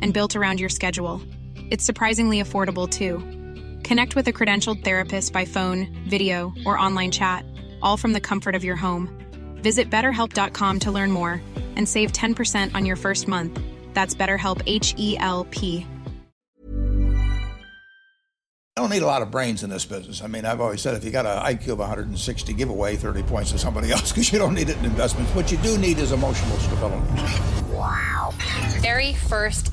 and built around your schedule. It's surprisingly affordable too. Connect with a credentialed therapist by phone, video, or online chat, all from the comfort of your home. Visit betterhelp.com to learn more and save 10% on your first month. That's BetterHelp H E L P. I don't need a lot of brains in this business. I mean, I've always said if you got an IQ of 160, give away 30 points to somebody else because you don't need it in investments. What you do need is emotional stability. Wow. Very first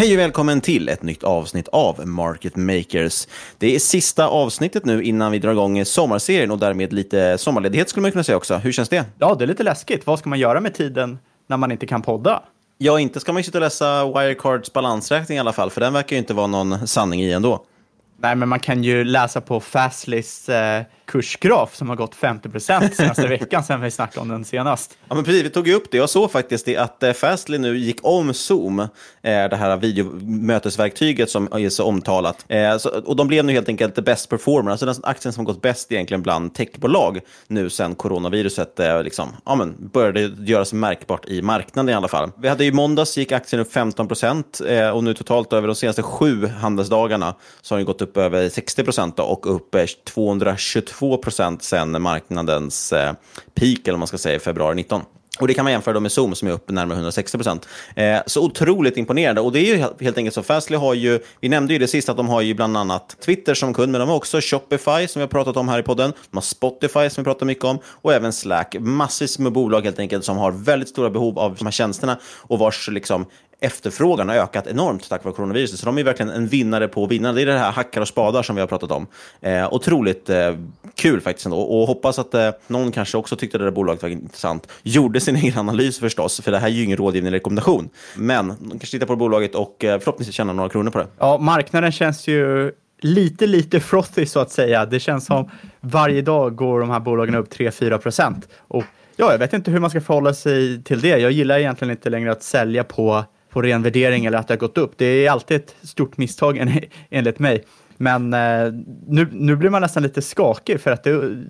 Hej och välkommen till ett nytt avsnitt av Market Makers. Det är sista avsnittet nu innan vi drar igång sommarserien och därmed lite sommarledighet skulle man kunna säga också. Hur känns det? Ja, det är lite läskigt. Vad ska man göra med tiden när man inte kan podda? Ja, inte ska man ju sitta och läsa Wirecards balansräkning i alla fall, för den verkar ju inte vara någon sanning i ändå. Nej, men man kan ju läsa på Fastlys eh, kursgraf som har gått 50 procent senaste veckan sen vi snackade om den senast. Ja, men precis. Vi tog ju upp det. Jag såg faktiskt det att eh, Fastly nu gick om Zoom, eh, det här videomötesverktyget som är så omtalat. Eh, så, och de blev nu helt enkelt the best performer, alltså den aktien som har gått bäst egentligen bland techbolag nu sen coronaviruset eh, liksom, ja, men började göras märkbart i marknaden i alla fall. Vi hade i måndags gick aktien upp 15 procent eh, och nu totalt över de senaste sju handelsdagarna så har den gått upp upp över 60 procent och upp eh, 222 procent sen marknadens eh, peak, eller vad man ska säga, i februari 19. Och Det kan man jämföra med Zoom som är upp närmare 160 procent. Eh, så otroligt imponerande. Och det är ju helt enkelt så. Fastly har ju, vi nämnde ju det sist, att de har ju bland annat Twitter som kund, men de har också Shopify som vi har pratat om här i podden. De har Spotify som vi pratar mycket om och även Slack. Massvis med bolag helt enkelt som har väldigt stora behov av de här tjänsterna och vars liksom, efterfrågan har ökat enormt tack vare coronaviruset. Så de är verkligen en vinnare på vinnare. Det är det här hackar och spadar som vi har pratat om. Eh, otroligt eh, kul faktiskt ändå. Och hoppas att eh, någon kanske också tyckte det där bolaget var intressant. Gjorde sin egen analys förstås, för det här är ju ingen rådgivning rekommendation. Men de kanske tittar på bolaget och eh, förhoppningsvis tjänar några kronor på det. Ja, marknaden känns ju lite, lite frothy så att säga. Det känns som varje dag går de här bolagen upp 3-4 procent. Och ja, jag vet inte hur man ska förhålla sig till det. Jag gillar egentligen inte längre att sälja på på ren värdering eller att det har gått upp. Det är alltid ett stort misstag enligt mig. Men eh, nu, nu blir man nästan lite skakig för att det,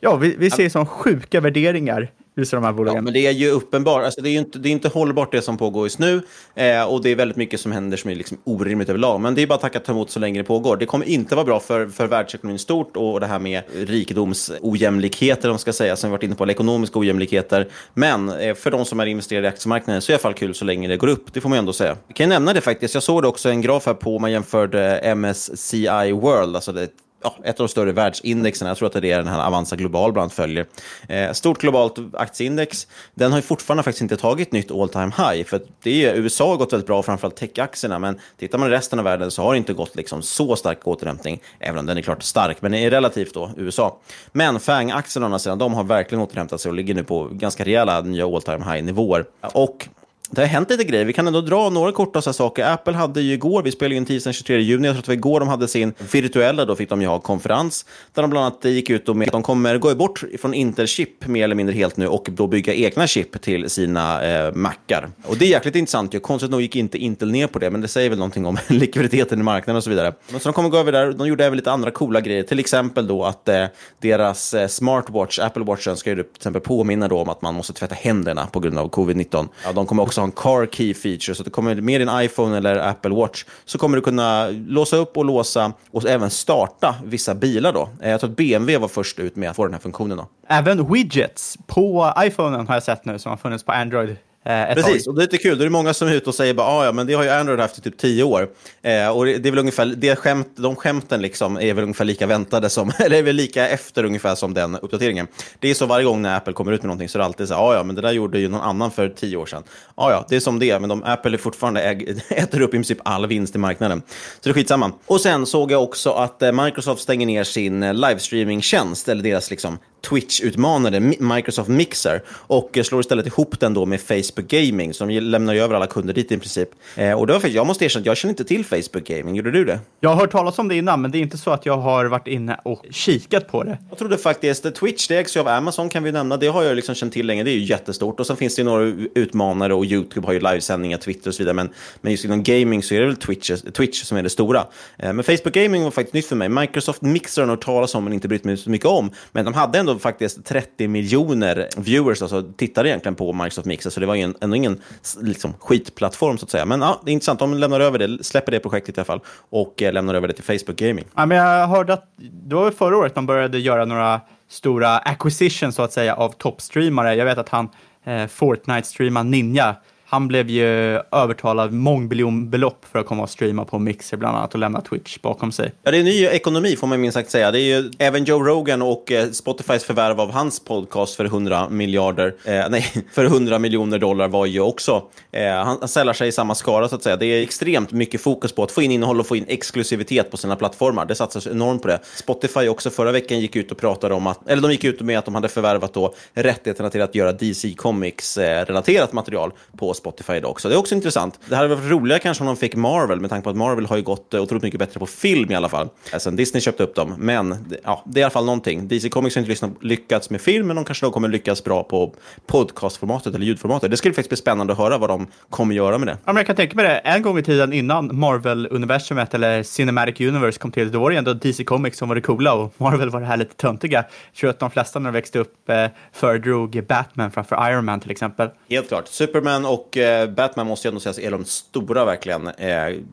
ja, vi, vi ser som sjuka värderingar Just de här bolagen. Ja, men det är ju uppenbart. Alltså, det, är inte, det är inte hållbart det som pågår just nu. Eh, och det är väldigt mycket som händer som är liksom orimligt överlag. Men det är bara att tacka ta emot så länge det pågår. Det kommer inte vara bra för, för världsekonomin stort och det här med rikedomsojämlikheter, om ska säga, som vi varit inne på, eller ekonomiska ojämlikheter. Men eh, för de som är investerade i aktiemarknaden så är det i alla fall kul så länge det går upp. Det får man ändå säga. Jag kan nämna det faktiskt. Jag såg det också en graf här på, om man jämförde MSCI World, alltså det ja, ett av de större världsindexen. Jag tror att det är den här Avanza Global bland följer. Eh, stort globalt aktieindex. Den har ju fortfarande faktiskt inte tagit nytt all time high. För det är, USA har gått väldigt bra, framförallt techaktierna. Men tittar man i resten av världen så har det inte gått liksom så stark återhämtning. Även om den är klart stark, men är relativt då USA. Men FANG-aktierna å andra sidan, de har verkligen återhämtat sig och ligger nu på ganska rejäla nya all time high-nivåer. Och det har hänt lite grejer. Vi kan ändå dra några korta så saker. Apple hade ju igår, vi spelade in tisdagen 23 juni, jag tror att det var igår de hade sin virtuella, då fick de ju ha konferens, där de bland annat gick ut och med att de kommer gå bort från Intel-chip mer eller mindre helt nu och då bygga egna chip till sina eh, Macar. Och det är jäkligt intressant. ju. Konstigt nog gick inte Intel ner på det, men det säger väl någonting om likviditeten i marknaden och så vidare. Men så de kommer gå över där. De gjorde även lite andra coola grejer, till exempel då att eh, deras eh, smartwatch, Apple Watchen, ska ju till exempel påminna då om att man måste tvätta händerna på grund av covid-19. Ja, de kommer också ha en car key feature, så att du kommer med din iPhone eller Apple Watch så kommer du kunna låsa upp och låsa och även starta vissa bilar. Då. Eh, jag tror att BMW var först ut med att få den här funktionen. Då. Även widgets på iPhonen har jag sett nu som har funnits på Android Precis, tag. och det är lite kul. Då är det många som är ute och säger bara, ah, ja, men det har ju Android haft i typ tio år. Eh, och det det är väl ungefär, det skämt, de skämten liksom är väl ungefär lika väntade som, eller är väl lika efter ungefär som den uppdateringen. Det är så varje gång när Apple kommer ut med någonting så är det alltid så här, ah, ja, men det där gjorde ju någon annan för tio år sedan. Ah, ja, det är som det är, men de, Apple är fortfarande äg, äter upp i princip all vinst i marknaden. Så det är skitsamma. Och sen såg jag också att eh, Microsoft stänger ner sin eh, livestreamingtjänst, eller deras liksom Twitch-utmanade Mi- Microsoft Mixer och eh, slår istället ihop den då med Facebook Gaming, de lämnar över alla kunder dit i princip. Eh, och det var faktiskt, jag måste erkänna att jag känner inte till Facebook Gaming, gjorde du det? Jag har hört talas om det innan, men det är inte så att jag har varit inne och kikat på det. Jag trodde faktiskt, eh, Twitch det ägs ju av Amazon kan vi nämna, det har jag liksom känt till länge, det är ju jättestort. Och sen finns det ju några utmanare och YouTube har ju livesändningar, Twitter och så vidare. Men, men just inom gaming så är det väl Twitch, Twitch som är det stora. Eh, Men Facebook Gaming var faktiskt nytt för mig. Microsoft Mixer har jag hört talas om men inte brytt mig så mycket om. Men de hade ändå faktiskt 30 miljoner viewers, alltså tittade egentligen på Microsoft Mixer, så det var ju en, ändå ingen liksom, skitplattform så att säga. Men ja, det är intressant, de lämnar över det, släpper det projektet i alla fall och eh, lämnar över det till Facebook Gaming. Ja, men jag hörde att det var förra året de började göra några stora acquisitions så att säga av toppstreamare. Jag vet att han eh, Fortnite-streamar Ninja, han blev ju övertalad mångmiljonbelopp för att komma och streama på Mixer bland annat och lämna Twitch bakom sig. Ja, det är ny ekonomi får man minst sagt säga. Det är ju även Joe Rogan och eh, Spotifys förvärv av hans podcast för 100 miljarder, eh, nej, för 100 miljoner dollar var ju också, eh, han, säljer sällar sig i samma skara så att säga. Det är extremt mycket fokus på att få in innehåll och få in exklusivitet på sina plattformar. Det satsas enormt på det. Spotify också förra veckan gick ut och pratade om att, eller de gick ut med att de hade förvärvat då rättigheterna till att göra DC Comics-relaterat eh, material på Spotify idag också. Det är också intressant. Det hade varit roligare kanske om de fick Marvel, med tanke på att Marvel har ju gått eh, otroligt mycket bättre på film i alla fall. Eh, Sen Disney köpte upp dem. Men ja, det är i alla fall någonting. DC Comics har inte lyckats med film, men de kanske då kommer lyckas bra på podcastformatet eller ljudformatet. Det skulle faktiskt bli spännande att höra vad de kommer göra med det. Ja, men jag kan tänka mig det, en gång i tiden innan Marvel-universumet eller Cinematic Universe kom till, då var det ändå DC Comics som var det coola och Marvel var det här lite töntiga. Jag tror att de flesta när de växte upp eh, föredrog Batman framför Iron Man till exempel. Helt klart. Superman och eh, Batman måste jag ändå säga är de stora verkligen, eh,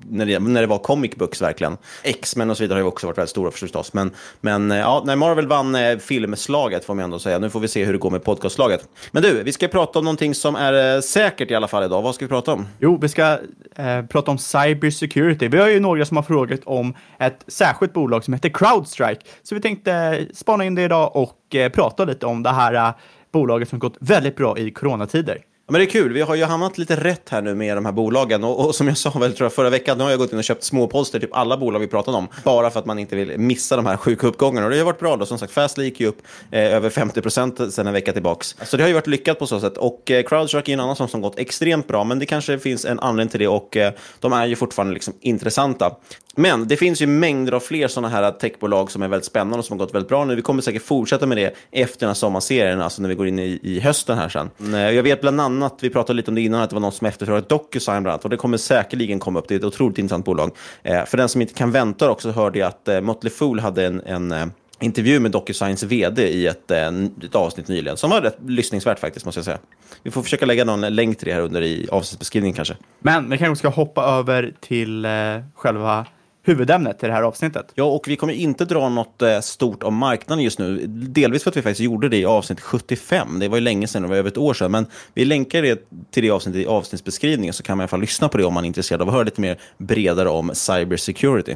när, det, när det var comic books verkligen. X-Men och så vidare har ju också varit väldigt stora förstås. Men, men eh, ja, när Marvel vann eh, filmslaget får man ändå säga. Nu får vi se hur det går med podcastslaget. Men du, vi ska prata om någonting som är eh, säkert i alla fall idag. Vad ska vi prata om? Jo, vi ska eh, prata om cyber security. Vi har ju några som har frågat om ett särskilt bolag som heter Crowdstrike. Så vi tänkte eh, spana in det idag och eh, prata lite om det här eh, bolaget som gått väldigt bra i coronatider. Ja, men det är kul, vi har ju hamnat lite rätt här nu med de här bolagen. Och, och som jag sa väl tror jag förra veckan, nu har jag gått in och köpt småposter, typ alla bolag vi pratade om. Bara för att man inte vill missa de här sjuka uppgångarna. Och det har varit bra då. Som sagt, Fastly gick ju upp eh, över 50 procent sedan en vecka tillbaks. Så det har ju varit lyckat på så sätt. Och eh, CrowdStrike är en annan som, som gått extremt bra. Men det kanske finns en anledning till det och eh, de är ju fortfarande liksom intressanta. Men det finns ju mängder av fler sådana här techbolag som är väldigt spännande och som har gått väldigt bra nu. Vi kommer säkert fortsätta med det efter den här sommarserien, alltså när vi går in i, i hösten här sen. Eh, jag vet bland annat, vi pratade lite om det innan, att det var någon som efterfrågade DocuSign bland annat, och det kommer säkerligen komma upp. Det är ett otroligt intressant bolag. Eh, För den som inte kan vänta också hörde jag att eh, Motley Fool hade en, en eh, intervju med DocuSigns vd i ett, eh, ett avsnitt nyligen, som var rätt lyssningsvärt faktiskt, måste jag säga. Vi får försöka lägga någon länk till det här under i avsnittsbeskrivningen kanske. Men vi kanske ska hoppa över till eh, själva huvudämnet i det här avsnittet. Ja, och vi kommer inte dra något eh, stort om marknaden just nu. Delvis för att vi faktiskt gjorde det i avsnitt 75. Det var ju länge sedan, det var över ett år sedan. Men vi länkar det till det avsnittet i avsnittsbeskrivningen så kan man i alla fall lyssna på det om man är intresserad av att höra lite mer bredare om cybersecurity.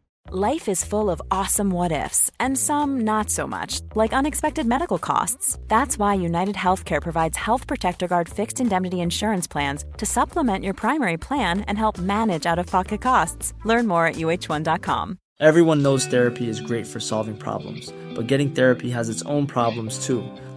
Life is full of awesome what ifs, and some not so much, like unexpected medical costs. That's why United Healthcare provides Health Protector Guard fixed indemnity insurance plans to supplement your primary plan and help manage out of pocket costs. Learn more at uh1.com. Everyone knows therapy is great for solving problems, but getting therapy has its own problems too,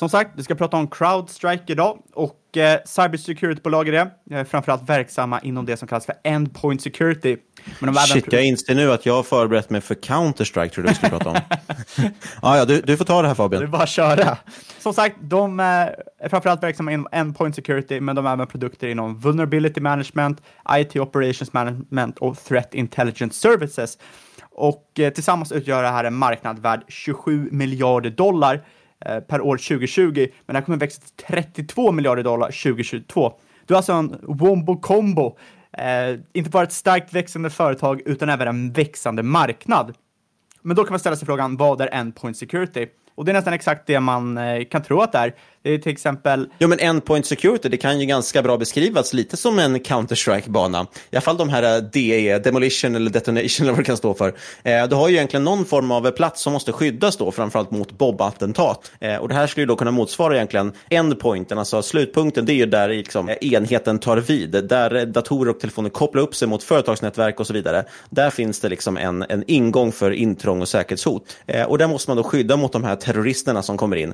som sagt, vi ska prata om CrowdStrike idag och eh, cybersecurity-bolag är det. Eh, framförallt verksamma inom det som kallas för endpoint security. Men de Shit, jag inser nu att jag har förberett mig för Counter-Strike, tror du vi skulle prata om. ah, ja, du, du får ta det här Fabian. Är bara köra. Som sagt, de är framförallt verksamma inom endpoint security, men de har även produkter inom vulnerability management, IT operations management och threat intelligence services. Och eh, tillsammans utgör det här en marknad värd 27 miljarder dollar eh, Eh, per år 2020, men det här kommer växa till 32 miljarder dollar 2022. Du har alltså en wombo combo, eh, inte bara ett starkt växande företag utan även en växande marknad. Men då kan man ställa sig frågan, vad är endpoint security? Och det är nästan exakt det man eh, kan tro att det är. Det är till exempel... Jo, men endpoint security, det kan ju ganska bra beskrivas lite som en Counter-Strike-bana. I alla fall de här eh, DE, demolition eller detonation eller vad det kan stå för. Eh, du har ju egentligen någon form av eh, plats som måste skyddas då, framförallt mot Bob-attentat. Eh, och det här skulle ju då kunna motsvara egentligen endpointen, alltså slutpunkten, det är ju där eh, liksom, enheten tar vid. Där datorer och telefoner kopplar upp sig mot företagsnätverk och så vidare. Där finns det liksom en, en ingång för intrång och säkerhetshot. Eh, och där måste man då skydda mot de här terroristerna som kommer in.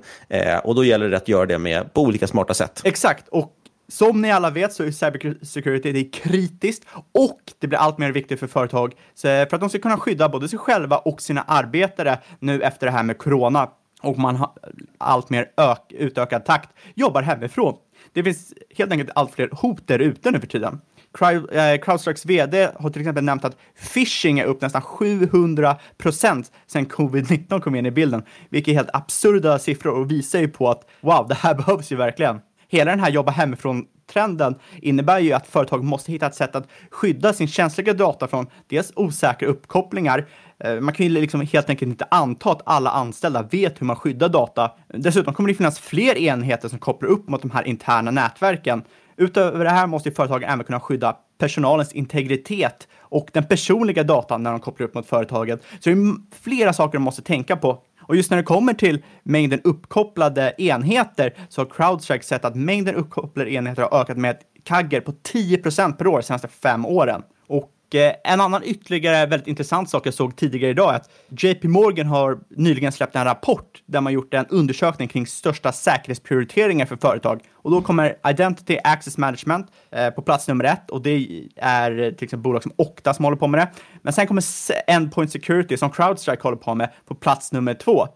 och då gäller det att göra det med på olika smarta sätt. Exakt, och som ni alla vet så är cybersecurity det är kritiskt och det blir allt mer viktigt för företag eh, för att de ska kunna skydda både sig själva och sina arbetare nu efter det här med corona och man har allt mer ök, utökad takt jobbar hemifrån. Det finns helt enkelt allt fler hot där ute nu för tiden. Eh, Crowdstrikes vd har till exempel nämnt att phishing är upp nästan 700 procent sedan covid-19 kom in i bilden, vilket är helt absurda siffror och visar ju på att wow, det här behövs ju verkligen. Hela den här jobba hemifrån-trenden innebär ju att företag måste hitta ett sätt att skydda sin känsliga data från dels osäkra uppkopplingar, eh, man kan ju liksom helt enkelt inte anta att alla anställda vet hur man skyddar data. Dessutom kommer det finnas fler enheter som kopplar upp mot de här interna nätverken Utöver det här måste företagen även kunna skydda personalens integritet och den personliga datan när de kopplar upp mot företaget. Så det är flera saker de måste tänka på. Och just när det kommer till mängden uppkopplade enheter så har Crowdstrike sett att mängden uppkopplade enheter har ökat med ett kagger på 10 procent per år de senaste fem åren. Och en annan ytterligare väldigt intressant sak jag såg tidigare idag är att JP Morgan har nyligen släppt en rapport där man gjort en undersökning kring största säkerhetsprioriteringar för företag. Och då kommer Identity Access Management eh, på plats nummer ett och det är eh, till exempel bolag som Okta som håller på med det. Men sen kommer Endpoint Security som CrowdStrike håller på med på plats nummer två.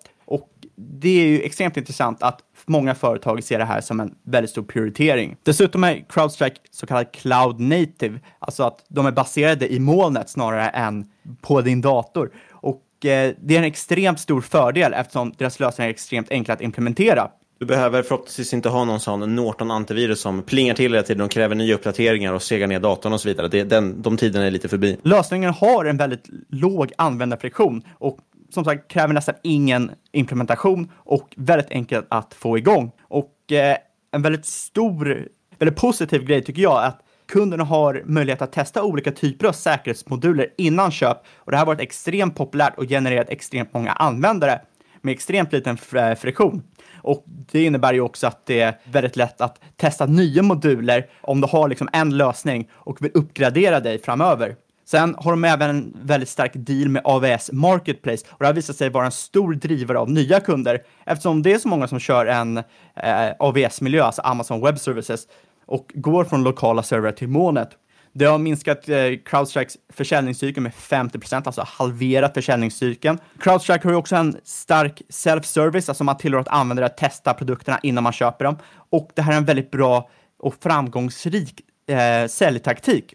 Det är ju extremt intressant att många företag ser det här som en väldigt stor prioritering. Dessutom är CrowdStrike så kallad cloud native, alltså att de är baserade i molnet snarare än på din dator. Och eh, det är en extremt stor fördel eftersom deras lösningar är extremt enkla att implementera. Du behöver förhoppningsvis inte ha någon sån Norton antivirus som plingar till hela tiden och kräver nya uppdateringar och segar ner datorn och så vidare. Det, den, de tiderna är lite förbi. Lösningen har en väldigt låg användarfriktion och som sagt kräver nästan ingen implementation och väldigt enkelt att få igång. Och eh, en väldigt stor, väldigt positiv grej tycker jag är att kunderna har möjlighet att testa olika typer av säkerhetsmoduler innan köp och det här har varit extremt populärt och genererat extremt många användare med extremt liten friktion. Och det innebär ju också att det är väldigt lätt att testa nya moduler om du har liksom en lösning och vill uppgradera dig framöver. Sen har de även en väldigt stark deal med AVS Marketplace och det har visat sig vara en stor drivare av nya kunder eftersom det är så många som kör en eh, AVS-miljö, alltså Amazon Web Services, och går från lokala servrar till molnet. Det har minskat eh, Crowdstrikes försäljningscykel med 50% alltså halverat försäljningscykeln. Crowdstrike har ju också en stark self-service, alltså man tillåter användare att testa produkterna innan man köper dem. Och det här är en väldigt bra och framgångsrik eh, säljtaktik.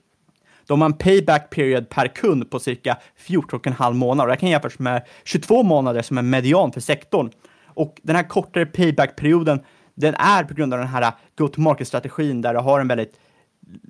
De har en payback period per kund på cirka 14,5 månader. Det kan jämföras med 22 månader som är median för sektorn. Och den här kortare payback-perioden, den är på grund av den här äh, go-to-market-strategin där du har en väldigt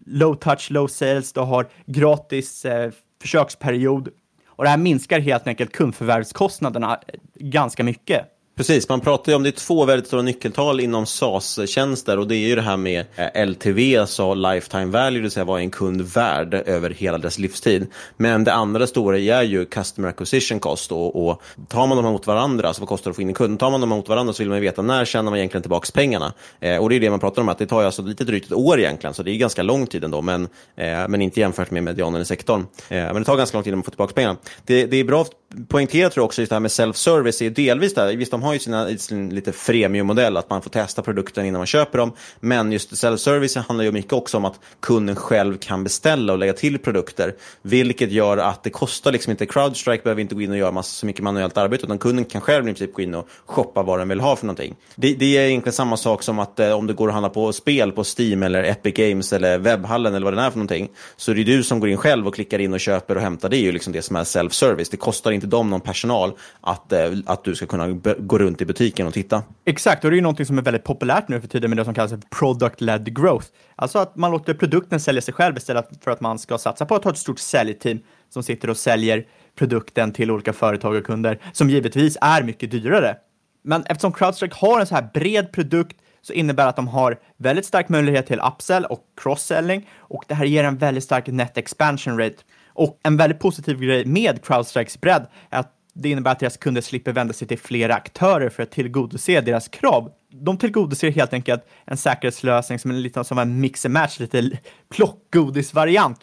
low touch, low sales, du har gratis eh, försöksperiod och det här minskar helt enkelt kundförvärvskostnaderna äh, ganska mycket. Precis, man pratar ju om det är två väldigt stora nyckeltal inom SaaS-tjänster och det är ju det här med eh, LTV, alltså lifetime value, det vill säga vad är en kund värd över hela dess livstid. Men det andra stora är ju customer acquisition cost och, och tar man dem mot varandra, alltså vad kostar det att få in en kund? Tar man dem mot varandra så vill man ju veta när tjänar man egentligen tillbaka pengarna? Eh, och det är det man pratar om, att det tar ju alltså lite drygt ett år egentligen, så det är ganska lång tid ändå, men, eh, men inte jämfört med medianen i sektorn. Eh, men det tar ganska lång tid att få tillbaka pengarna. Det, det är bra att poängtera tror jag också, just det här med self-service är delvis där, visst de har ju sina, sin lite freemium-modell, att man får testa produkten innan man köper dem. Men just self-service handlar ju mycket också om att kunden själv kan beställa och lägga till produkter. Vilket gör att det kostar liksom inte, Crowdstrike behöver inte gå in och göra massa, så mycket manuellt arbete, utan kunden kan själv i princip gå in och shoppa vad den vill ha för någonting. Det, det är egentligen samma sak som att eh, om du går och handlar på spel på Steam eller Epic Games eller webbhallen eller vad det är för någonting, så är det du som går in själv och klickar in och köper och hämtar. Det är ju liksom det som är self-service. Det kostar inte dem någon personal att, eh, att du ska kunna gå runt i butiken och titta. Exakt, och det är ju någonting som är väldigt populärt nu för tiden med det som kallas product-led growth. Alltså att man låter produkten sälja sig själv istället för att man ska satsa på att ha ett stort säljteam som sitter och säljer produkten till olika företag och kunder, som givetvis är mycket dyrare. Men eftersom CrowdStrike har en så här bred produkt så innebär det att de har väldigt stark möjlighet till upsell och cross-selling och det här ger en väldigt stark net expansion rate. Och en väldigt positiv grej med CrowdStrikes bredd är att det innebär att deras kunder slipper vända sig till flera aktörer för att tillgodose deras krav. De tillgodoser helt enkelt en säkerhetslösning som är lite som en mix and match, lite plockgodisvariant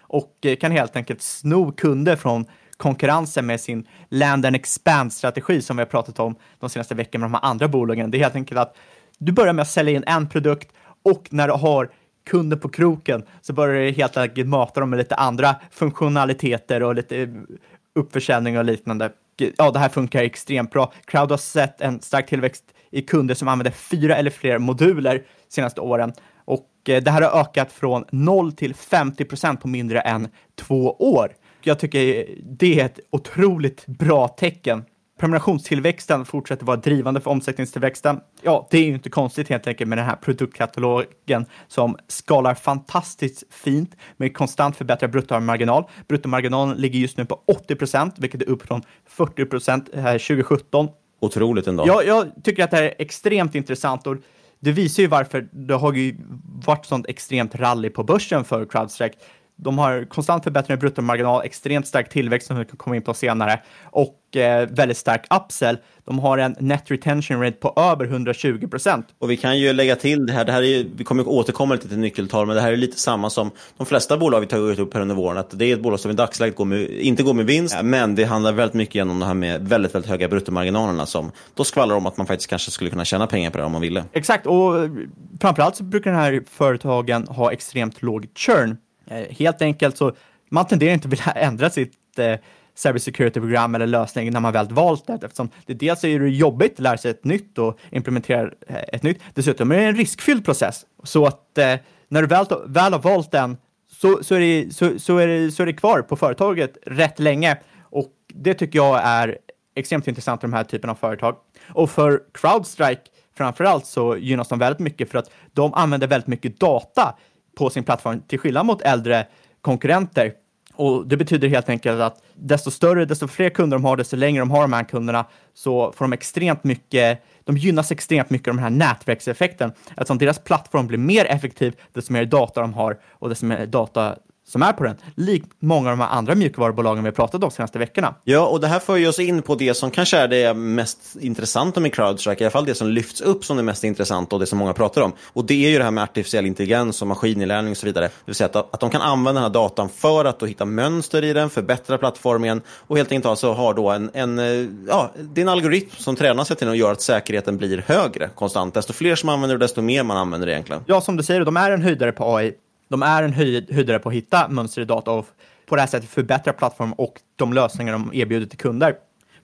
och eh, kan helt enkelt sno kunder från konkurrensen med sin land and expand-strategi som vi har pratat om de senaste veckorna med de här andra bolagen. Det är helt enkelt att du börjar med att sälja in en produkt och när du har kunden på kroken så börjar du helt enkelt mata dem med lite andra funktionaliteter och lite eh, uppförsäljning och liknande. Ja, det här funkar extremt bra. Crowd har sett en stark tillväxt i kunder som använder fyra eller fler moduler senaste åren och eh, det här har ökat från 0 till 50 procent på mindre än två år. Jag tycker det är ett otroligt bra tecken prenumerationstillväxten fortsätter vara drivande för omsättningstillväxten. Ja, det är ju inte konstigt helt enkelt med den här produktkatalogen som skalar fantastiskt fint med konstant förbättrad bruttomarginal. Bruttomarginalen ligger just nu på 80 procent, vilket är upp från 40 procent 2017. Otroligt ändå. Ja, jag tycker att det här är extremt intressant och det visar ju varför det har ju varit sånt extremt rally på börsen för Crowdstrike. De har konstant förbättring av bruttomarginal, extremt stark tillväxt som vi kan komma in på senare och och eh, väldigt stark upsell. De har en net retention rate på över 120 procent. Och vi kan ju lägga till det här, det här är, vi kommer återkomma lite till nyckeltal, men det här är lite samma som de flesta bolag vi tagit upp här under våren, att det är ett bolag som i dagsläget går med, inte går med vinst, men det handlar väldigt mycket om det här med väldigt, väldigt höga bruttomarginalerna som då skvallrar om att man faktiskt kanske skulle kunna tjäna pengar på det om man ville. Exakt, och framförallt så brukar den här företagen ha extremt låg churn. Eh, helt enkelt så man tenderar inte vilja ändra sitt eh, cybersecurity-program eller lösning när man väl valt det, eftersom det dels är det jobbigt att lära sig ett nytt och implementera eh, ett nytt. Dessutom är det en riskfylld process, så att eh, när du väl, väl har valt den så, så, är det, så, så, är det, så är det kvar på företaget rätt länge och det tycker jag är extremt intressant i de här typen av företag. Och för Crowdstrike framförallt så gynnas de väldigt mycket för att de använder väldigt mycket data på sin plattform till skillnad mot äldre konkurrenter. Och det betyder helt enkelt att desto större, desto fler kunder de har, desto längre de har de här kunderna, så får de extremt mycket, de gynnas extremt mycket av den här nätverkseffekten. Eftersom deras plattform blir mer effektiv, desto mer data de har och desto mer data som är på den, likt många av de andra mjukvarubolagen vi har pratat om de senaste veckorna. Ja, och det här för oss in på det som kanske är det mest intressanta med Crowdstrike, i alla fall det som lyfts upp som det mest intressanta och det som många pratar om. Och det är ju det här med artificiell intelligens och maskininlärning och så vidare. Det vill säga att, att de kan använda den här datan för att hitta mönster i den, förbättra plattformen och helt enkelt alltså har då en, en, eh, ja, det är en algoritm som tränar sig till att göra att säkerheten blir högre konstant. Desto fler som använder det, desto mer man använder det egentligen. Ja, som du säger, de är en höjdare på AI de är en höjdare på att hitta mönster i data och på det här sättet förbättra plattformen och de lösningar de erbjuder till kunder.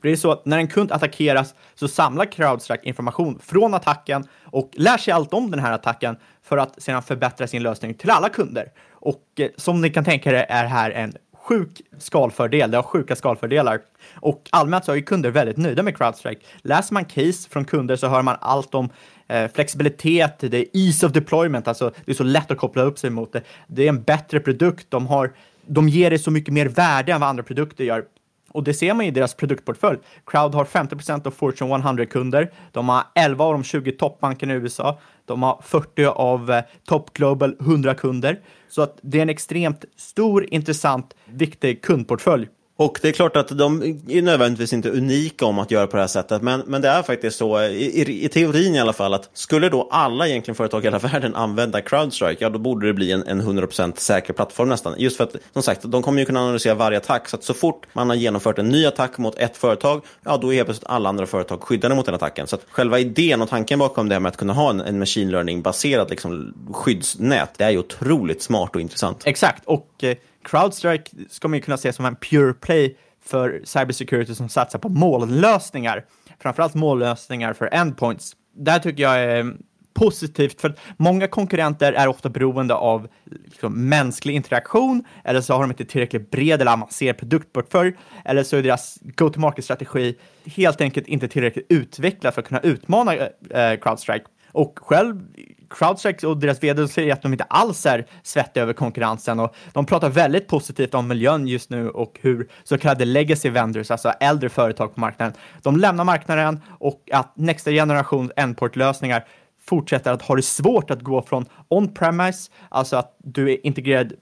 För det är så att när en kund attackeras så samlar Crowdstrike information från attacken och lär sig allt om den här attacken för att sedan förbättra sin lösning till alla kunder. Och eh, som ni kan tänka er är här en sjuk skalfördel. Det har sjuka skalfördelar. Och allmänt så är kunder väldigt nöjda med Crowdstrike. Läser man case från kunder så hör man allt om Eh, flexibilitet, det är ease of deployment, alltså det är så lätt att koppla upp sig mot det. Det är en bättre produkt, de, har, de ger dig så mycket mer värde än vad andra produkter gör. Och det ser man i deras produktportfölj. Crowd har 50% av Fortune 100-kunder. De har 11 av de 20 toppbankerna i USA. De har 40 av eh, Top Global 100-kunder. Så att det är en extremt stor, intressant, viktig kundportfölj. Och det är klart att de är nödvändigtvis inte unika om att göra på det här sättet, men, men det är faktiskt så, i, i, i teorin i alla fall, att skulle då alla egentligen företag i hela världen använda Crowdstrike, ja då borde det bli en, en 100% säker plattform nästan. Just för att, som sagt, de kommer ju kunna analysera varje attack, så att så fort man har genomfört en ny attack mot ett företag, ja då är helt plötsligt alla andra företag skyddade mot den attacken. Så att själva idén och tanken bakom det här med att kunna ha en, en machine learning-baserad liksom, skyddsnät, det är ju otroligt smart och intressant. Exakt, och eh, Crowdstrike ska man ju kunna se som en pure play för cybersecurity som satsar på mållösningar, framförallt mållösningar för endpoints. Där tycker jag är positivt för att många konkurrenter är ofta beroende av liksom, mänsklig interaktion eller så har de inte tillräckligt bred eller avancerad produktportfölj eller så är deras go-to-market-strategi helt enkelt inte tillräckligt utvecklad för att kunna utmana eh, eh Crowdstrike. Och själv, Crowdstrike och deras vd säger att de inte alls är svettiga över konkurrensen och de pratar väldigt positivt om miljön just nu och hur så kallade legacy vendors, alltså äldre företag på marknaden, de lämnar marknaden och att nästa generation endport-lösningar fortsätter att ha det svårt att gå från on-premise, alltså att du är integrerad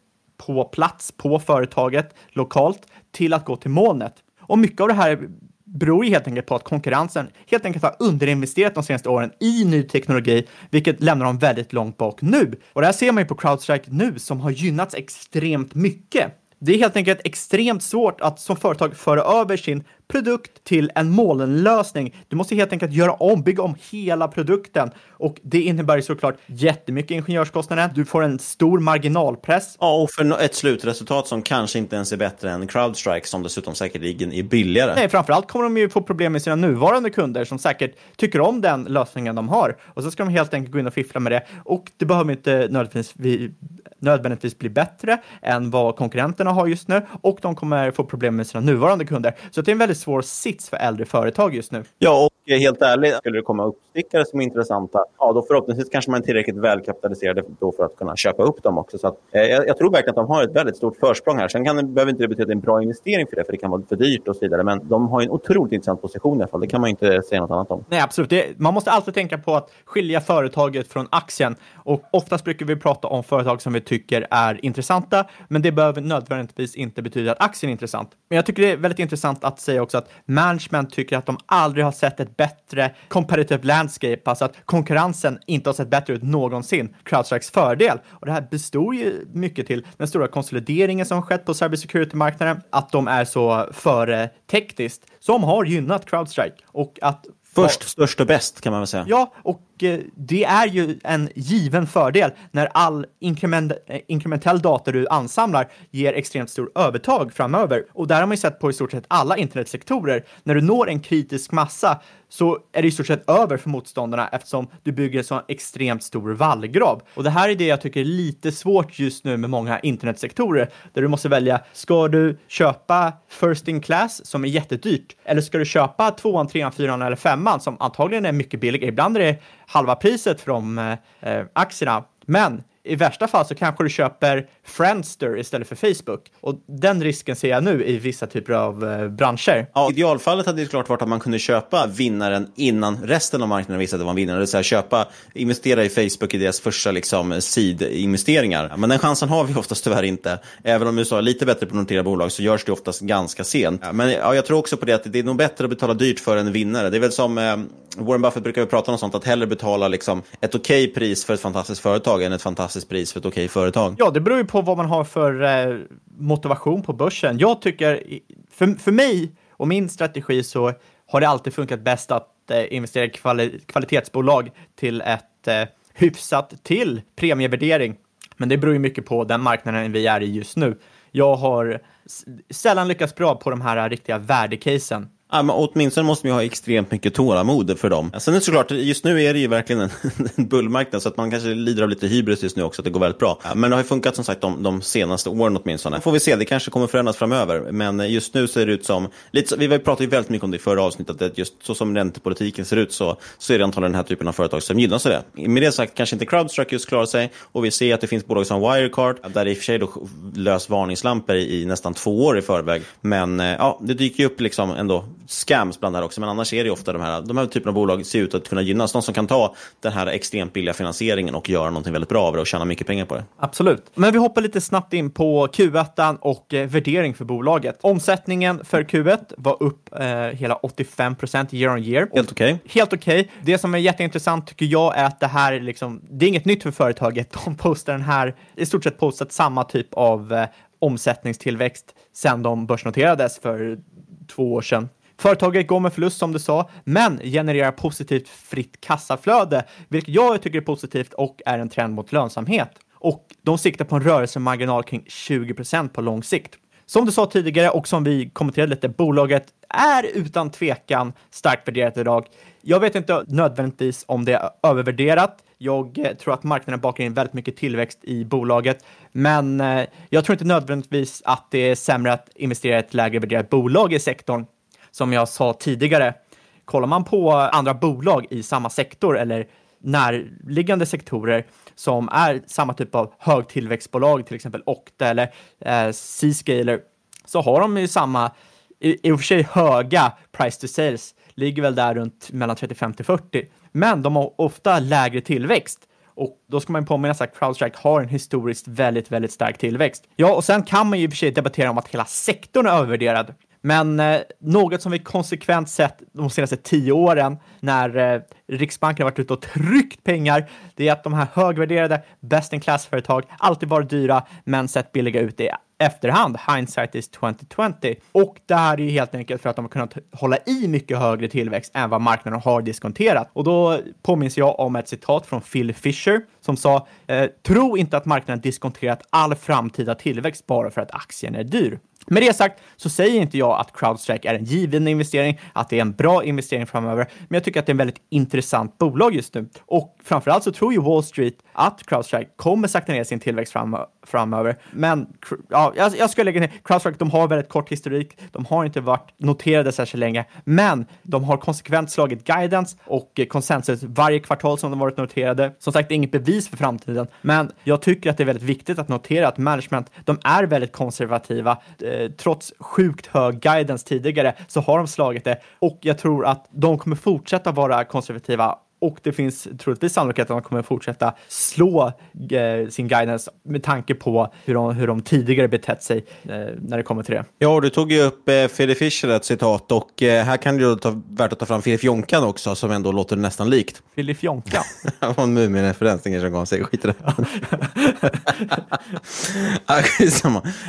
på plats på företaget lokalt, till att gå till molnet. Och mycket av det här beror ju helt enkelt på att konkurrensen helt enkelt har underinvesterat de senaste åren i ny teknologi, vilket lämnar dem väldigt långt bak nu. Och det här ser man ju på Crowdstrike nu som har gynnats extremt mycket. Det är helt enkelt extremt svårt att som företag föra över sin produkt till en molnlösning. Du måste helt enkelt göra om, bygga om hela produkten och det innebär såklart jättemycket ingenjörskostnader. Du får en stor marginalpress. Ja, och för ett slutresultat som kanske inte ens är bättre än Crowdstrike som dessutom säkerligen är billigare. Nej, framförallt kommer de ju få problem med sina nuvarande kunder som säkert tycker om den lösningen de har och så ska de helt enkelt gå in och fiffla med det och det behöver inte nödvändigtvis, nödvändigtvis bli bättre än vad konkurrenterna har just nu och de kommer få problem med sina nuvarande kunder. Så det är en väldigt svår sits för äldre företag just nu. Ja, och helt ärligt, skulle det komma uppstickare som är intressanta, ja då förhoppningsvis kanske man är tillräckligt välkapitaliserade då för att kunna köpa upp dem också. Så att, eh, jag, tror verkligen att de har ett väldigt stort försprång här. Sen kan det, behöver inte det betyda att det är en bra investering för det, för det kan vara för dyrt och så vidare. Men de har en otroligt intressant position i alla fall. Det kan man inte säga något annat om. Nej, absolut. Det, man måste alltid tänka på att skilja företaget från aktien. Och oftast brukar vi prata om företag som vi tycker är intressanta, men det behöver nödvändigtvis inte betyda att aktien är intressant. Men jag tycker det är väldigt intressant att säga också att management tycker att de aldrig har sett ett bättre competitive landscape, alltså att konkurrensen inte har sett bättre ut någonsin. CrowdStrikes fördel. Och det här består ju mycket till den stora konsolideringen som skett på cybersecurity-marknaden, att de är så före tekniskt, som har gynnat CrowdStrike och att Först, störst och bäst kan man väl säga. Ja, och Eh, det är ju en given fördel när all inkrement, inkrementell data du ansamlar ger extremt stor övertag framöver. Och där har man ju sett på i stort sett alla internetsektorer. När du når en kritisk massa så är det i stort sett över för motståndarna eftersom du bygger en så extremt stor vallgrav. Och det här är det jag tycker är lite svårt just nu med många internetsektorer där du måste välja. Ska du köpa first in class som är jättedyrt eller ska du köpa tvåan, trean, fyran eller femman som antagligen är mycket billigare? Ibland är det halva priset från eh, eh, aktierna. Men i värsta fall så kanske du köper Friendster istället för Facebook. Och den risken ser jag nu i vissa typer av eh, branscher. Ja, idealfallet hade ju klart varit att man kunde köpa vinnaren innan resten av marknaden visade att det var en vinnare. Det vill säga köpa, investera i Facebook i deras första liksom, seed-investeringar. Men den chansen har vi oftast tyvärr inte. Även om USA är lite bättre på att notera bolag så görs det oftast ganska sent. Men ja, jag tror också på det att det är nog bättre att betala dyrt för en vinnare. Det är väl som eh, Warren Buffett brukar ju prata om sånt, att hellre betala liksom, ett okej okay pris för ett fantastiskt företag än ett fantastiskt pris för ett okej okay företag. Ja, det beror ju på vad man har för eh, motivation på börsen. Jag tycker, för, för mig och min strategi så har det alltid funkat bäst att eh, investera i kvali kvalitetsbolag till ett eh, hyfsat till premievärdering. Men det beror ju mycket på den marknaden vi är i just nu. Jag har sällan lyckats bra på de här riktiga värdecasen. Ja, men åtminstone måste man ha extremt mycket tålamod för dem. Sen är det såklart, just nu är det ju verkligen en, en bullmarknad så att man kanske lider av lite hybris just nu också, att det går väldigt bra. Men det har ju funkat som sagt de, de senaste åren åtminstone. Får vi se, det kanske kommer förändras framöver. Men just nu ser det ut som, lite, vi pratade ju väldigt mycket om det i förra avsnittet, att just så som räntepolitiken ser ut så, så är det antagligen den här typen av företag som gynnas av det. Med det sagt kanske inte CrowdStrike just klarar sig och vi ser att det finns bolag som Wirecard, där det i och för sig då lös varningslampor i, i nästan två år i förväg. Men ja, det dyker ju upp liksom ändå scams bland det här också, men annars är det ofta de här, de här typerna av bolag ser ut att kunna gynnas. De som kan ta den här extremt billiga finansieringen och göra någonting väldigt bra av det och tjäna mycket pengar på det. Absolut. Men vi hoppar lite snabbt in på Q1 och eh, värdering för bolaget. Omsättningen för Q1 var upp eh, hela 85 procent year on year. Helt okej. Okay. Helt okej. Okay. Det som är jätteintressant tycker jag är att det här är liksom, det är inget nytt för företaget. De postar den här, i stort sett postat samma typ av eh, omsättningstillväxt sedan de börsnoterades för två år sedan. Företaget går med förlust som du sa, men genererar positivt fritt kassaflöde, vilket jag tycker är positivt och är en trend mot lönsamhet. Och de siktar på en rörelsemarginal kring 20% på lång sikt. Som du sa tidigare och som vi kommenterade lite, bolaget är utan tvekan starkt värderat idag. Jag vet inte nödvändigtvis om det är övervärderat. Jag eh, tror att marknaden bakar in väldigt mycket tillväxt i bolaget, men eh, jag tror inte nödvändigtvis att det är sämre att investera i ett lägre värderat bolag i sektorn som jag sa tidigare, kollar man på andra bolag i samma sektor eller närliggande sektorer som är samma typ av högtillväxtbolag, till exempel Okta eller eh, Seascaler, så har de ju samma, i, i och för sig höga price to sales, ligger väl där runt mellan 35 till 40, men de har ofta lägre tillväxt. Och då ska man påminna sig att CrowdStrike har en historiskt väldigt, väldigt stark tillväxt. Ja, och sen kan man ju i och för sig debattera om att hela sektorn är övervärderad. Men eh, något som vi konsekvent sett de senaste tio åren när eh, Riksbanken har varit ute och tryckt pengar, det är att de här högvärderade best in class-företag alltid varit dyra men sett billiga ut i efterhand. Hindsight is 2020. Och det här är ju helt enkelt för att de har kunnat hålla i mycket högre tillväxt än vad marknaden har diskonterat. Och då påminns jag om ett citat från Phil Fisher som sa eh, “Tro inte att marknaden diskonterat all framtida tillväxt bara för att aktien är dyr”. Med det sagt så säger inte jag att CrowdStrike är en given investering, att det är en bra investering framöver, men jag tycker att det är en väldigt intressant bolag just nu. Och framförallt så tror ju Wall Street att CrowdStrike kommer sakta ner sin tillväxt fram, framöver. Men ja, jag, jag skulle lägga ner CrowdStrike. De har väldigt kort historik. De har inte varit noterade särskilt länge, men de har konsekvent slagit guidance och konsensus varje kvartal som de varit noterade. Som sagt, det är inget bevis för framtiden, men jag tycker att det är väldigt viktigt att notera att management, de är väldigt konservativa. Eh, Eh, trots sjukt hög guidance tidigare så har de slagit det. Och jag tror att de kommer fortsätta vara konservativa och det finns troligtvis sannolikhet att de kommer fortsätta slå eh, sin guidance med tanke på hur de, hur de tidigare betett sig eh, när det kommer till det. Ja, du tog ju upp eh, Philip Fisher ett citat och eh, här kan det ta, värt att ta fram Filip Jonkan också som ändå låter nästan likt. Filip Jonkan? det var en Mumin-referens, ingen som gav sig skit i det. ah,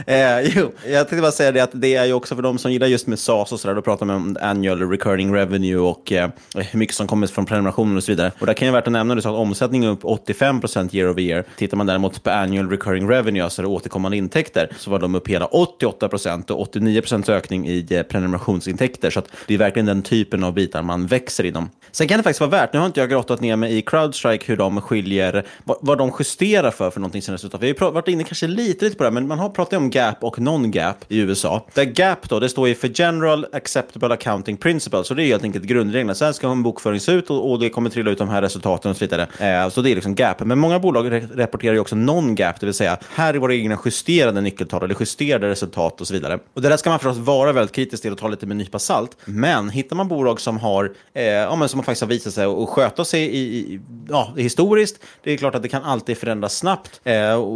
eh, jo, jag tänkte bara säga det att det är ju också för de som gillar just med SAS och sådär, då pratar man om annual recurring revenue och eh, hur mycket som kommer från prenumerationer och så vidare. Och där kan jag värt att nämna, du sa att omsättningen är upp 85% year over year. Tittar man däremot på annual recurring revenue, alltså återkommande intäkter, så var de upp hela 88% och 89% ökning i eh, prenumerationsintäkter. Så det är verkligen den typen av bitar man växer inom. Sen kan det faktiskt vara värt, nu har inte jag grottat ner mig i CrowdStrike hur de skiljer, vad, vad de justerar för för någonting som resultat. Vi har ju varit inne kanske lite, lite på det, men man har pratat om GAP och non-GAP i USA. Där GAP då, det står ju för General Acceptable Accounting Principles, så det är helt enkelt grundreglerna. Så här ska en bokföring se ut och, och det kommer trilla ut de här resultaten och så vidare. Eh, så det är liksom gap. Men många bolag re rapporterar ju också non-gap, det vill säga här är våra egna justerade nyckeltal eller justerade resultat och så vidare. Och det där ska man förstås vara väldigt kritisk till och ta lite med en nypa salt. Men hittar man bolag som har, eh, ja, men som faktiskt har visat sig och sköta sig i, i, ja, historiskt, det är klart att det kan alltid förändras snabbt. Eh,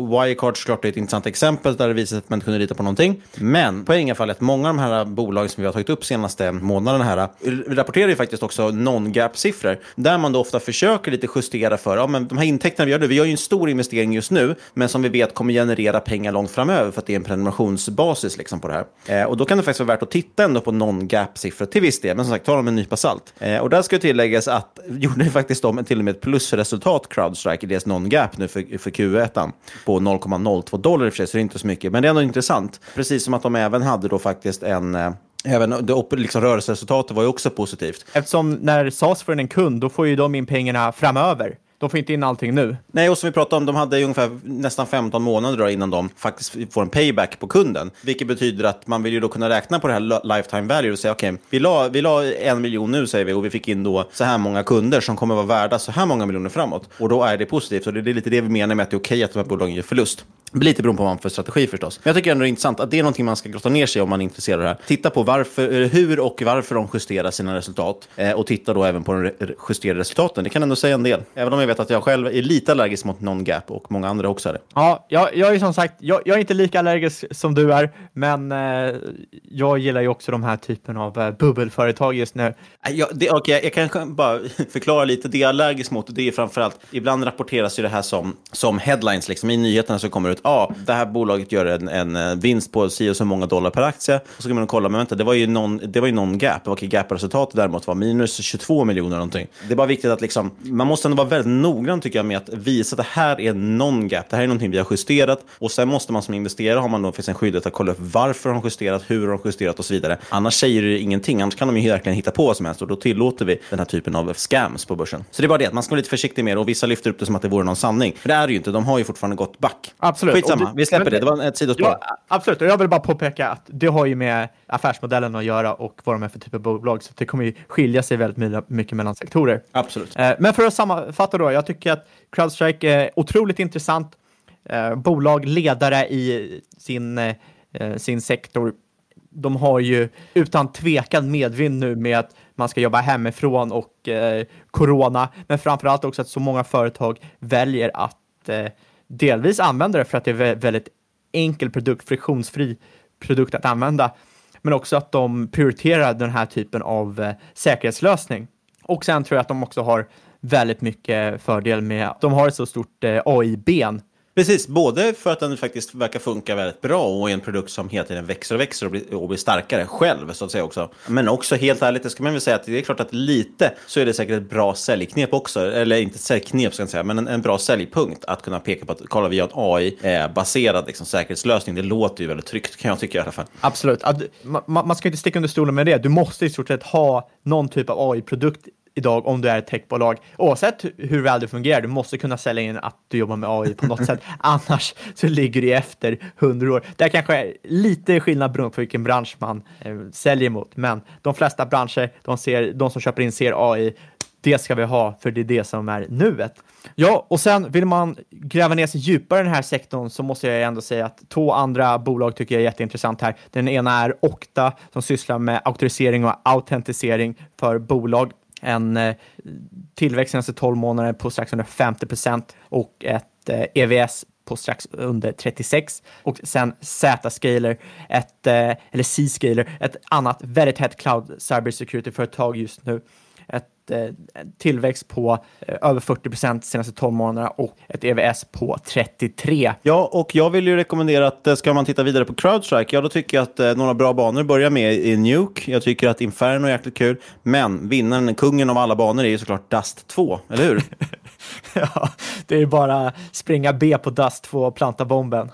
Wirecard såklart är ett intressant exempel där det visar sig att man inte kunde lita på någonting. Men poängen är att många av de här bolagen som vi har tagit upp senaste månaderna här eh, rapporterar ju faktiskt också non-gap-siffror där man då ofta försöker lite justera för, ja men de här intäkterna vi gör nu, vi gör ju en stor investering just nu, men som vi vet kommer generera pengar långt framöver för att det är en prenumerationsbasis liksom på det här. Eh, och då kan det faktiskt vara värt att titta ändå på non-gap-siffror till viss del, men som sagt, ta dem med en nypa salt. Eh, och där ska tilläggas att gjorde faktiskt de till och med ett plusresultat, Crowdstrike, i deras non-gap nu för, för Q1 på 0,02 dollar i och för sig, så det är inte så mycket, men det är ändå intressant. Precis som att de även hade då faktiskt en eh, Även det, liksom, rörelseresultatet var ju också positivt. Eftersom när SAS får in en kund, då får ju de in pengarna framöver. De får inte in allting nu. Nej, och som vi pratade om, de hade ungefär nästan 15 månader innan de faktiskt får en payback på kunden. Vilket betyder att man vill ju då kunna räkna på det här lifetime value och säga okej, okay, vi, la, vi la en miljon nu säger vi och vi fick in då så här många kunder som kommer vara värda så här många miljoner framåt. Och då är det positivt och det är lite det vi menar med att det är okej okay att de här bolagen gör förlust. Lite beroende på vad man för strategi förstås. Men jag tycker ändå det är intressant att det är någonting man ska grotta ner sig om man är intresserad av det här. Titta på varför, hur och varför de justerar sina resultat eh, och titta då även på de justerade resultaten. Det kan ändå säga en del. Även om jag vet att jag själv är lite allergisk mot non-gap och många andra också är det. Ja, jag, jag är som sagt, jag, jag, är inte lika allergisk som du är, men eh, jag gillar ju också de här typen av eh, bubbelföretag just nu. Ja, det, okay, jag kan bara förklara lite. Det jag är allergisk mot, det är framförallt, ibland rapporteras ju det här som, som headlines, liksom i nyheterna som kommer ut ja, det här bolaget gör en, en eh, vinst på si och så många dollar per aktie. Och så kan man kolla, men vänta, det var ju någon, det var ju någon gap. Och gap-resultatet däremot var minus 22 miljoner någonting. Det är bara viktigt att liksom, man måste ändå vara väldigt noggrann tycker jag med att visa att det här är non-gap. Det här är någonting vi har justerat. Och sen måste man som investerare har man då finns en skyldighet att kolla upp varför de har justerat, hur de har justerat och så vidare. Annars säger det ingenting. Annars kan de ju verkligen hitta på vad som helst och då tillåter vi den här typen av scams på börsen. Så det är bara det, att man ska vara lite försiktig med det och vissa lyfter upp det som att det vore någon sanning. Men det är det ju inte. De har ju fortfarande gått back. Absolut. Skitsamma vi släpper det. Det var ett sidospår. Ja, absolut, och jag vill bara påpeka att det har ju med affärsmodellen att göra och vad de är för typ av bolag, så det kommer ju skilja sig väldigt mycket mellan sektorer. Absolut. Eh, men för att sammanfatta då, jag tycker att CrowdStrike är otroligt intressant. Eh, bolag, ledare i sin, eh, sin sektor. De har ju utan tvekan medvind nu med att man ska jobba hemifrån och corona, men framför allt också att så många företag väljer att delvis använda det för att det är väldigt enkel produkt, friktionsfri produkt att använda, men också att de prioriterar den här typen av eh, säkerhetslösning. Och sen tror jag att de också har väldigt mycket fördel med att de har ett så stort eh, AI-ben Precis, både för att den faktiskt verkar funka väldigt bra och är en produkt som hela tiden växer och växer och blir, och blir starkare själv, så att säga också. Men också helt ärligt, det ska man väl säga att det är klart att lite så är det säkert ett bra säljknep också, eller inte säljknep ska jag säga, men en, en bra säljpunkt att kunna peka på att kolla, vi har en AI-baserad eh, liksom, säkerhetslösning. Det låter ju väldigt tryggt kan jag tycka i alla fall. Absolut, man, man ska inte sticka under stolen med det. Du måste i stort sett ha någon typ av AI-produkt idag om du är ett techbolag. Oavsett hur väl du fungerar, du måste kunna sälja in att du jobbar med AI på något sätt. Annars så ligger du efter hundra år. Det är kanske lite skillnad beroende på vilken bransch man eh, säljer mot, men de flesta branscher, de, ser, de som köper in ser AI det ska vi ha, för det är det som är nuet. Ja, och sen vill man gräva ner sig djupare i den här sektorn så måste jag ändå säga att två andra bolag tycker jag är jätteintressant här. Den ena är Okta som sysslar med auktorisering och autentisering för bolag. En eh, tillväxt senaste 12 månader på strax under 50 procent och ett eh, EVS på strax under 36 och sen Z-Scaler, ett, eh, eller C-Scaler, ett annat väldigt hett cloud cybersecurity-företag just nu ett eh, tillväxt på eh, över 40 procent senaste 12 månaderna och ett EVS på 33. Ja, och jag vill ju rekommendera att eh, ska man titta vidare på Crowdstrike, ja då tycker jag att eh, några bra banor börjar med i Nuke. Jag tycker att Inferno är jäkligt kul, men vinnaren, kungen av alla banor är ju såklart Dust 2, eller hur? ja, det är bara springa B på Dust 2 och planta bomben.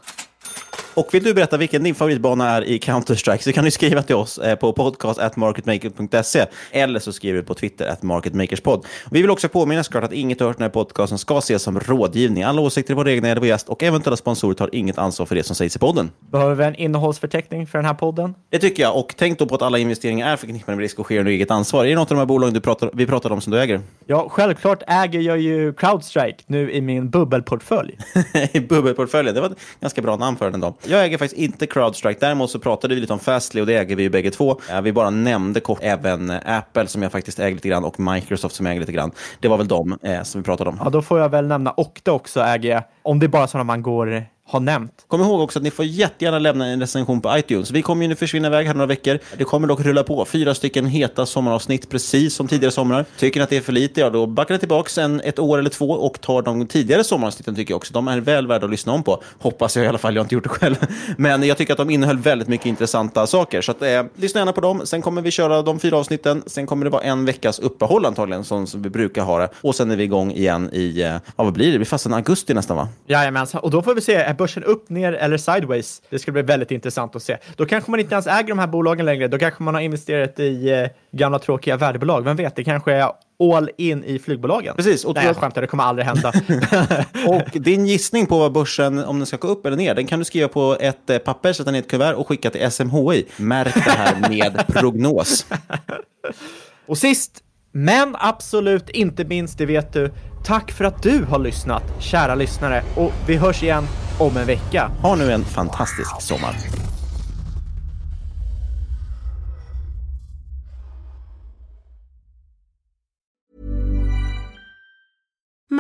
Och vill du berätta vilken din favoritbana är i Counter-Strike så kan du skriva till oss eh, på podcast.marketmaker.se eller så skriver du på Twitter at marketmakerspod. Vi vill också påminna såklart att inget hört den här podcasten ska ses som rådgivning. Alla åsikter är våra egna eller vår gäst och eventuella sponsorer tar inget ansvar för det som sägs i podden. Behöver vi en innehållsförteckning för den här podden? Det tycker jag. Och tänk då på att alla investeringar är förknippade med risk och sker under eget ansvar. Är det något av de här bolagen du pratar, vi pratar om som du äger? Ja, självklart äger jag ju Crowdstrike nu i min bubbelportfölj. I bubbelportföljen, det var ett ganska bra namn för den ändå. Jag äger faktiskt inte Crowdstrike. Däremot så pratade vi lite om Fastly och det äger vi ju bägge två. Eh, vi bara nämnde kort även eh, Apple som jag faktiskt äger lite grann och Microsoft som jag äger lite grann. Det var väl de eh, som vi pratade om. Ja, då får jag väl nämna Okta också äger jag. Om det är bara sådana man går har nämnt. Kom ihåg också att ni får jättegärna lämna en recension på iTunes. Vi kommer ju nu försvinna iväg här några veckor. Det kommer dock rulla på fyra stycken heta sommaravsnitt, precis som tidigare somrar. Tycker ni att det är för lite, ja då backar ni tillbaka en, ett år eller två och tar de tidigare sommaravsnitten tycker jag också. De är väl värda att lyssna om på. Hoppas jag i alla fall, jag har inte gjort det själv. Men jag tycker att de innehöll väldigt mycket intressanta saker. Så att, eh, lyssna gärna på dem. Sen kommer vi köra de fyra avsnitten. Sen kommer det vara en veckas uppehåll antagligen, som vi brukar ha det. Och sen är vi igång igen i, eh, vad blir det? Det blir fast augusti nästan va? Jajamensan, och då får vi se, börsen upp, ner eller sideways? Det ska bli väldigt intressant att se. Då kanske man inte ens äger de här bolagen längre. Då kanske man har investerat i eh, gamla tråkiga värdebolag. Vem vet, det kanske är all in i flygbolagen. Precis. Och Nej, jag skämtar, det kommer aldrig hända. och din gissning på vad börsen, om den ska gå upp eller ner, den kan du skriva på ett eh, papper, sätta ner ett kuvert och skicka till SMHI. Märk det här med prognos. och sist, men absolut inte minst, det vet du, tack för att du har lyssnat, kära lyssnare. Och vi hörs igen om en vecka. Ha nu en fantastisk sommar.